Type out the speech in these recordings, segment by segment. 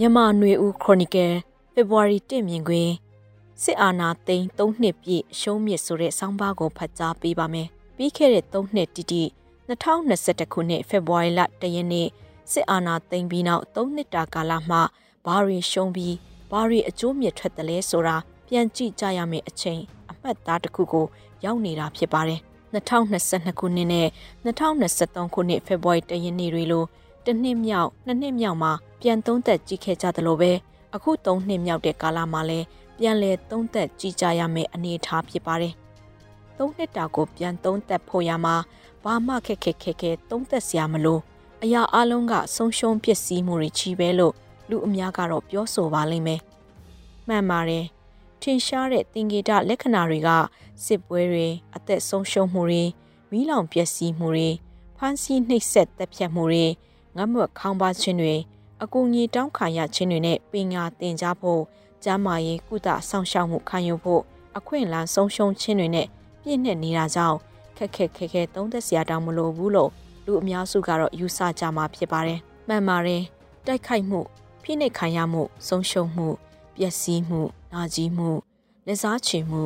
မြန်မာຫນွေဦးခရိုနီကယ်ဖေဖော်ဝါရီ1မြင်ကွင်းစစ်အာဏာသိမ်း3နှစ်ပြည့်ရှုံးမြစ်ဆိုတဲ့ဆောင်းပါးကိုဖတ်ကြားပေးပါမယ်။ပြီးခဲ့တဲ့3နှစ်တိတိ2021ခုနှစ်ဖေဖော်ဝါရီလ1ရက်နေ့စစ်အာဏာသိမ်းပြီးနောက်3နှစ်တာကာလမှာဘာတွေရှုံးပြီးဘာတွေအကျိုးမြတ်ထွက်တယ်လဲဆိုတာပြန်ကြည့်ကြရမယ့်အချိန်အမှတ်သားတစ်ခုကိုရောက်နေတာဖြစ်ပါတယ်။2022ခုနှစ်နဲ့2023ခုနှစ်ဖေဖော်ဝါရီ1ရက်နေ့တွေလို တစ်နှစ်မြောက်နှစ်နှစ်မြောက်မှာပြန်သုံးသက်ကြည့်ခဲ့ကြသလိုပဲအခု၃နှစ်မြောက်တဲ့ကာလမှာလည်းပြန်လည်သုံးသက်ကြည့်ကြရမယ့်အနေအထားဖြစ်ပါတယ်။သုံးနှစ်တာကိုပြန်သုံးသက်ဖို့ရမှာဘာမှခက်ခက်ခက်ခဲသုံးသက်စရာမလိုအရာအလုံးကဆုံးရှုံးပျက်စီးမှုတွေချီပဲလို့လူအများကတော့ပြောဆိုပါလိမ့်မယ်။မှန်ပါတယ်။ထင်ရှားတဲ့သင်္ကေတလက္ခဏာတွေကစစ်ပွဲတွေအသက်ဆုံးရှုံးမှုတွေမိလောင်ပျက်စီးမှုတွေဖမ်းဆီးနှိပ်စက်တပ်ဖြတ်မှုတွေ ငတ်မွတ်ခေါင်းပါခြင်းတွေအကူအညီတောင်းခံရခြင်းတွေနဲ့ပညာသင်ကြားဖို့ကျန်းမာရေးကုသဆောင်ရှောက်မှုခံယူဖို့အခွင့်အလမ်းဆုံးရှုံးခြင်းတွေနဲ့ပြည့်နှက်နေတာကြောင့်ခက်ခက်ခဲခဲသုံးသက်စရာတောင်မလိုဘူးလို့လူအများစုကတော့ယူဆကြမှာဖြစ်ပါတယ်။မှန်ပါတယ်။တိုက်ခိုက်မှုဖိနှိပ်ခံရမှုဆုံးရှုံးမှုပျက်စီးမှုနာကျင်မှုလက်စားချေမှု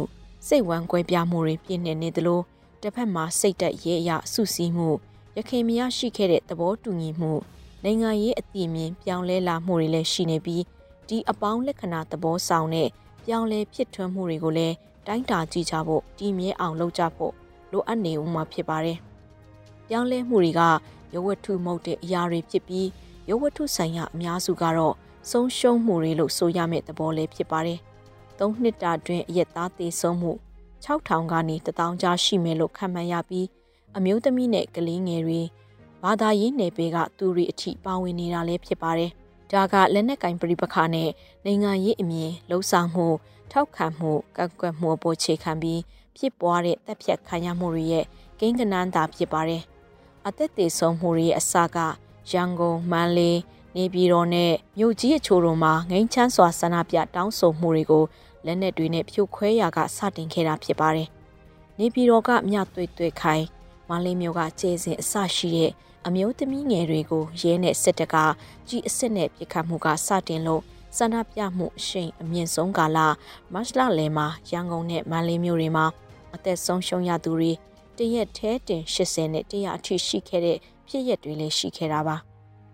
စိတ်ဝမ်းကွဲပြားမှုတွေပြည့်နှက်နေသလိုတစ်ဖက်မှာစိတ်တက်ရဲအရဆုစည်းမှု ရခင်မရရှိခဲ့တဲ့သဘောတူညီမှုနိုင်ငံရေးအတိအမြင်ပြောင်းလဲလာမှုတွေလည်းရှိနေပြီးဒီအပေါင်းလက္ခဏာသဘောဆောင်တဲ့ပြောင်းလဲဖြစ်ထွန်းမှုတွေကိုလည်းတိုင်းတာကြည့်ကြဖို့တည်မြဲအောင်လုပ်ကြဖို့လိုအပ်နေဦးမှာဖြစ်ပါတယ်။ပြောင်းလဲမှုတွေကရဝတ္ထုမဟုတ်တဲ့အရာတွေဖြစ်ပြီးရဝတ္ထုဆိုင်ရာအများစုကတော့ဆုံးရှုံးမှုတွေလို့ဆိုရမယ့်သဘောလေးဖြစ်ပါတယ်။သုံးနှစ်တာတွင်အရက်သားသေးဆုံးမှု6000ကနေ1000ကြားရှိမယ်လို့ခန့်မှန်းရပြီး အမျိုးသမီးနဲ့ကလေးငယ်တွေဘာသာရေးနယ်ပယ်ကသူတွေအထိပါဝင်နေတာလည်းဖြစ်ပါတယ်။ဒါကလက်နက်ကင်ပြိပခါနဲ့နိုင်ငံရေးအမြင်လှုပ်ဆောင်မှုထောက်ခံမှုကန့်ကွက်မှုအပေါ်ခြေခံပြီးဖြစ်ပွားတဲ့တပ်ဖြတ်ခံရမှုတွေရဲ့ကိန်းကနန်းသာဖြစ်ပါတယ်။အသက်သေးဆုံးမှုတွေရဲ့အစကရန်ကုန်မန္တလေးနေပြည်တော်နဲ့မြို့ကြီးအချို့တို့မှာငိမ့်ချမ်းစွာဆန္ဒပြတောင်းဆိုမှုတွေကိုလက်နက်တွေနဲ့ဖြိုခွဲရာကစတင်ခဲ့တာဖြစ်ပါတယ်။နေပြည်တော်ကမြသွေ့သွေ့ခိုင် မန္တလေးမြို့ကကျေးစဉ်အစရှိတဲ့အမျိုးသမီးငယ်တွေကိုရဲနဲ့စစ်တပ်ကကြီးအစ်စ်နဲ့ပြစ်ခတ်မှုကစတင်လို့ဆန္ဒပြမှုအရှိန်အမြင့်ဆုံးကာလမတ်လလယ်မှာရန်ကုန်နဲ့မန္တလေးမြို့တွေမှာအသက်ဆုံးရှုံးရသူတွေတရက်ထဲတင်80နဲ့100အထိရှိခဲ့တဲ့ဖြစ်ရက်တွေလည်းရှိခဲ့တာပါ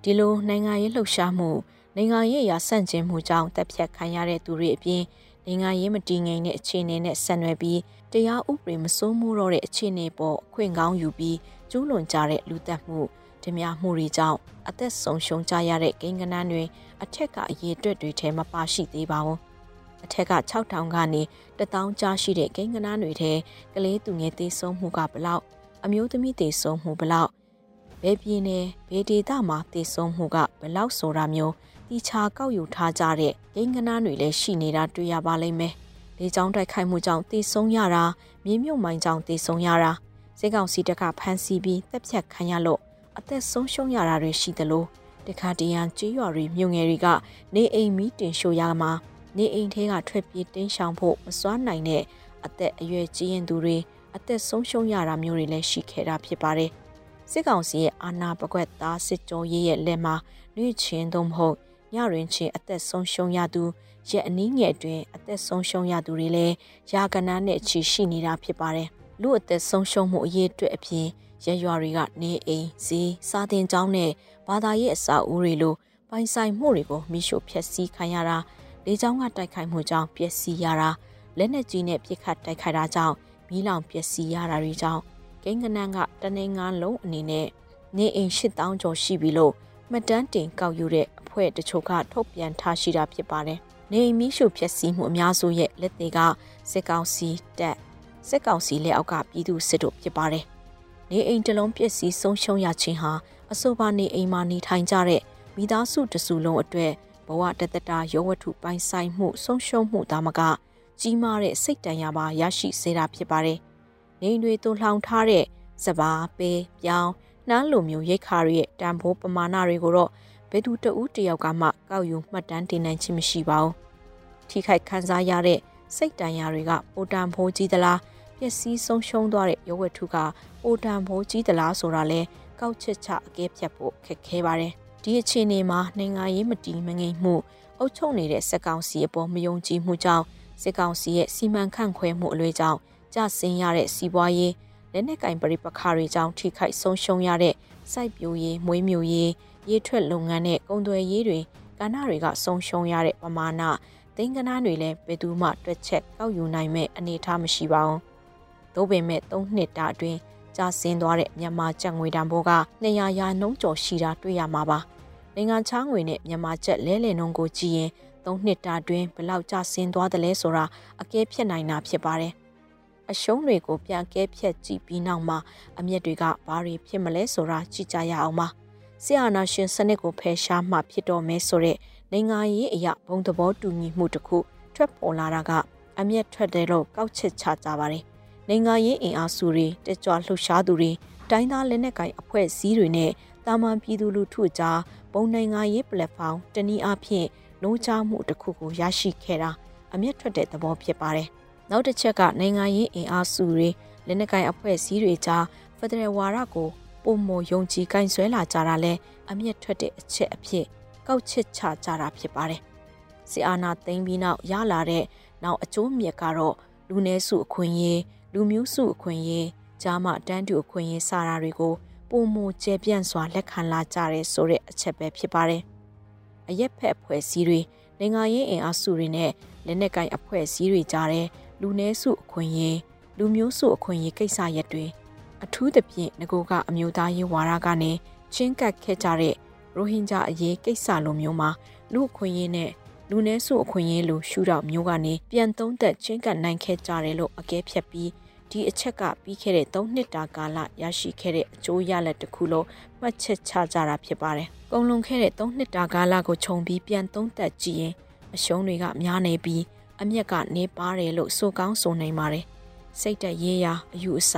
ဒီလိုနိုင်ငံရေးလှုပ်ရှားမှုနိုင်ငံရေးအရာဆန့်ကျင်မှုကြောင့်တပ်ဖြတ်ခံရတဲ့သူတွေအပြင်နိုင်ငံရေးမတည်ငြိမ်တဲ့အခြေအနေနဲ့ဆက်နွယ်ပြီး တရားဥပဒေမစိုးမိုးတော့တဲ့အခြေအနေပေါ်အခွင့်ကောင်းယူပြီးကျူးလွန်ကြတဲ့လူသက်မှုဓမြမှုတွေကြောင့်အသက်ဆုံးရှုံးကြရတဲ့ကိန်းဂဏန်းတွေအထက်ကအရေးအတွက်တွေထဲမပါရှိသေးပါဘူး။အထက်က6000ကနေ1000ကြားရှိတဲ့ကိန်းဂဏန်းတွေထဲကလေးသူငယ်သေးဆုံးမှုကဘလောက်အမျိုးသမီးသေးဆုံးမှုဘလောက်ဘယ်ပြည်နယ်ဘယ်ဒေသမှာသေဆုံးမှုကဘလောက်ဆိုတာမျိုးတီချာကောက်ယူထားကြတဲ့ဂိမ်းကနားတွေလည်းရှိနေတာတွေ့ရပါလိမ့်မယ်။ လေကြောင်းတိုက်ခိုက်မှုကြောင့်သေဆုံးရတာမြေမြုပ်မိုင်းကြောင့်သေဆုံးရတာစစ်ကောင်စီတပ်ကဖမ်းဆီးပြီးတပ်ဖြတ်ခံရလို့အသက်ဆုံးရှုံးရတာတွေရှိသလိုတခါတရံကြေးရွာတွေမြို့ငယ်တွေကနေအိမ်မီးတင်ရှို့ရမှာနေအိမ်ထဲကထွက်ပြေးတင်းရှောင်ဖို့မစွမ်းနိုင်တဲ့အသက်အရွယ်ကြီးရင်သူတွေအသက်ဆုံးရှုံးရတာမျိုးတွေလည်းရှိခဲ့တာဖြစ်ပါတယ်။စစ်ကောင်စီရဲ့အာဏာပကွက်သားစစ်ကြောရေးရဲ့လက်မှာနှွေချင်းသို့မဟုတ် ညရင်ချင်းအသက်ဆုံးရှုံးရသူရဲ့အနည်းငယ်အတွင်းအသက်ဆုံးရှုံးရသူတွေလည်းယာကနာနဲ့ချီရှိနေတာဖြစ်ပါတယ်။လူအသက်ဆုံးရှုံးမှုအရေးအတွက်အပြင်ရရွာတွေကနေအိမ်ဈေးစာတင်ကျောင်းနဲ့ဘာသာရေးအစာအုပ်တွေလိုပိုင်ဆိုင်မှုတွေကိုမိရှုဖျက်ဆီးခံရတာလေကြောင်းကတိုက်ခိုက်မှုကြောင့်ပျက်စီးရတာလက်နက်ကြီးနဲ့ပစ်ခတ်တိုက်ခိုက်တာကြောင့်မီးလောင်ပျက်စီးရတာတွေကြောင့်ကိန်းကနန်းကတနေငါလုံးအနေနဲ့နေအိမ်8000ကျော်ရှိပြီလို့မှတ်တမ်းတင်ကောက်ယူတဲ့ အဖွဲ့တချို့ကထုတ်ပြန်ထားရှိတာဖြစ်ပါတယ်။နေအိမ်မီးရှို့ဖျက်ဆီးမှုအများစုရဲ့လက်တွေကစစ်ကောင်စီတပ်စစ်ကောင်စီလက်အောက်ကပြည်သူစစ်တို့ဖြစ်ပါတယ်။နေအိမ်တလုံးပျက်စီးဆုံးရှုံးရခြင်းဟာအဆိုပါနေအိမ်မှာနေထိုင်ကြတဲ့မိသားစုတစုလုံးအတွက်ဘဝတသက်တာရောဝတ္ထုပိုင်ဆိုင်မှုဆုံးရှုံးမှုဒါမကကြီးမားတဲ့စိတ်တန်ရာပါရရှိစေတာဖြစ်ပါတယ်။နေတွေသွန်လှောင်ထားတဲ့စပါးပဲပြောင်းနှမ်းလိုမျိုးရိတ်ခါရဲ့တန်ဖိုးပမာဏတွေကိုတော့ ဘယ်သူတဦးတယောက်ကမှကောက်ယူမှတ်တမ်းတင်နိုင်ခြင်းမရှိပါဘူး။ထိခိုက်ခံစားရတဲ့စိတ်တန်ရာတွေကပိုတန်ဖိုးကြီးသလားပျက်စီးဆုံးရှုံးသွားတဲ့ရုပ်ဝတ္ထုကပိုတန်ဖိုးကြီးသလားဆိုတာလဲကောက်ချက်ချအကဲဖြတ်ဖို့ခက်ခဲပါတယ်။ဒီအခြေအနေမှာနိုင်ငံရေးမတည်မငြိမ်မှုအုပ်ချုပ်နေတဲ့စက်ကောင်စီအပေါ်မယုံကြည်မှုကြောင့်စစ်ကောင်စီရဲ့စီမံခန့်ခွဲမှုအလွဲကြောင့်ကြဆင်းရတဲ့စီးပွားရေးလက်နက်ကင်ပရိပခါတွေကြောင့်ထိခိုက်ဆုံးရှုံးရတဲ့စိုက်ပျိုးရေးမွေးမြူရေး ရေထွက်လုပ်ငန်းနဲ့ကုန်သွယ်ရေးတွေကဏ္ဍတွေကဆုံးရှုံးရတဲ့ပမာဏသိန်းကဏ္ဍတွေလည်းဘယ်သူမှတွက်ချက်ကောက်ယူနိုင်မဲ့အနေအထားမရှိပါဘူး။သို့ပေမဲ့၃နှစ်တာအတွင်းကျဆင်းသွားတဲ့မြန်မာကျပ်ငွေတန်ဖိုးက200ရာနှုန်းကျော်ရှိတာတွေ့ရမှာပါ။နိုင်ငံခြားငွေနဲ့မြန်မာကျပ်လဲလှယ်နှုန်းကိုကြည့်ရင်၃နှစ်တာအတွင်းဘလောက်ကျဆင်းသွားသလဲဆိုတာအကဲဖြတ်နိုင်တာဖြစ်ပါတယ်။အရှုံးတွေကိုပြန်ကဲဖြတ်ကြည့်ပြီးနောက်မှာအမျက်တွေကဘာတွေဖြစ်မလဲဆိုတာကြည့်ကြရအောင်ပါ။ ဆီအာနာရှင်စနစ်ကိုဖယ်ရှားမှဖြစ်တော်မဲဆိုတဲ့နိုင်ငံရေးအရာဘုံသဘောတူညီမှုတစ်ခုထွက်ပေါ်လာတာကအမျက်ထွက်တယ်လို့ကောက်ချက်ချကြပါတယ်။နိုင်ငံရေးအင်အားစုတွေတက်ကြွလှုပ်ရှားသူတွေတိုင်းသားလက်နက်ကိုင်အဖွဲ့အစည်းတွေနဲ့တာမန်ပြည်သူလူထုကြားပုံနိုင်ငံရေးပလက်ဖောင်းတနည်းအားဖြင့်နှိုးချမှုတစ်ခုကိုရရှိခဲ့တာအမျက်ထွက်တဲ့သဘောဖြစ်ပါတယ်။နောက်တစ်ချက်ကနိုင်ငံရေးအင်အားစုတွေလက်နက်ကိုင်အဖွဲ့အစည်းတွေကြားဖက်ဒရယ်ဝါဒကို ပုံမယုံကြည်ကင်ဆွဲလာကြတာလဲအမျက်ထွက်တဲ့အချက်အဖြစ်ကောက်ချစ်ချကြတာဖြစ်ပါတယ်။စီအာနာသိမ်းပြီးနောက်ရလာတဲ့နောက်အကျိုးမြတ်ကတော့လူနည်းစုအခွင့်အရေးလူမျိုးစုအခွင့်အရေးကြားမှတန်းတူအခွင့်အရေးစတာတွေကိုပုံမကျဲပြန့်စွာလက်ခံလာကြတဲ့ဆိုတဲ့အချက်ပဲဖြစ်ပါတယ်။အရက်ဖက်အဖွဲ့အစည်းတွေနိုင်ငံရေးအင်အားစုတွေနဲ့လက်နက်ကိုင်အဖွဲ့အစည်းတွေကြားတဲ့လူနည်းစုအခွင့်အရေးလူမျိုးစုအခွင့်အရေးကိစ္စရပ်တွေ အထူးသဖြင့်ငကိုကအမျိုးသားရေးဝါဒကနေချင်းကပ်ခဲ့ကြတဲ့ရိုဟင်ဂျာအရေးကိစ္စလိုမျိုးမှာလူအခွင့်အရေးနဲ့လူနည်းစုအခွင့်အရေးလိုရှုထောင့်မျိုးကနေပြန်သုံးသက်ချင်းကပ်နိုင်ခဲ့ကြတယ်လို့အကဲဖြတ်ပြီးဒီအချက်ကပြီးခဲ့တဲ့3နှစ်တာကာလရရှိခဲ့တဲ့အကျိုးရလဒ်တစ်ခုလို့မှတ်ချက်ချကြတာဖြစ်ပါတယ်။ကုန်လွန်ခဲ့တဲ့3နှစ်တာကာလကိုခြုံပြီးပြန်သုံးသက်ကြည့်ရင်အရှုံးတွေကများနေပြီးအမျက်ကနေပါတယ်လို့ဆိုကောင်းဆိုနိုင်ပါတယ်။စိတ်တက်ရေးရာအယူအဆ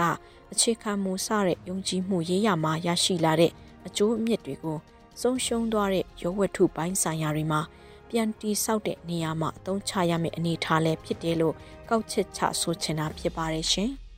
အခြေခံမှုစတဲ့ယုံကြည်မှုရေးရာမှာရရှိလာတဲ့အကျိုးအမြတ်တွေကိုဆုံးရှုံးသွားတဲ့ရုပ်ဝတ္ထုပိုင်းဆိုင်ရာတွေမှာပြန်တီဆောက်တဲ့နေရာမှာအသုံးချရမယ့်အနေအထားလည်းဖြစ်တယ်လို့ကောက်ချက်ချဆိုချင်တာဖြစ်ပါတယ်ရှင်။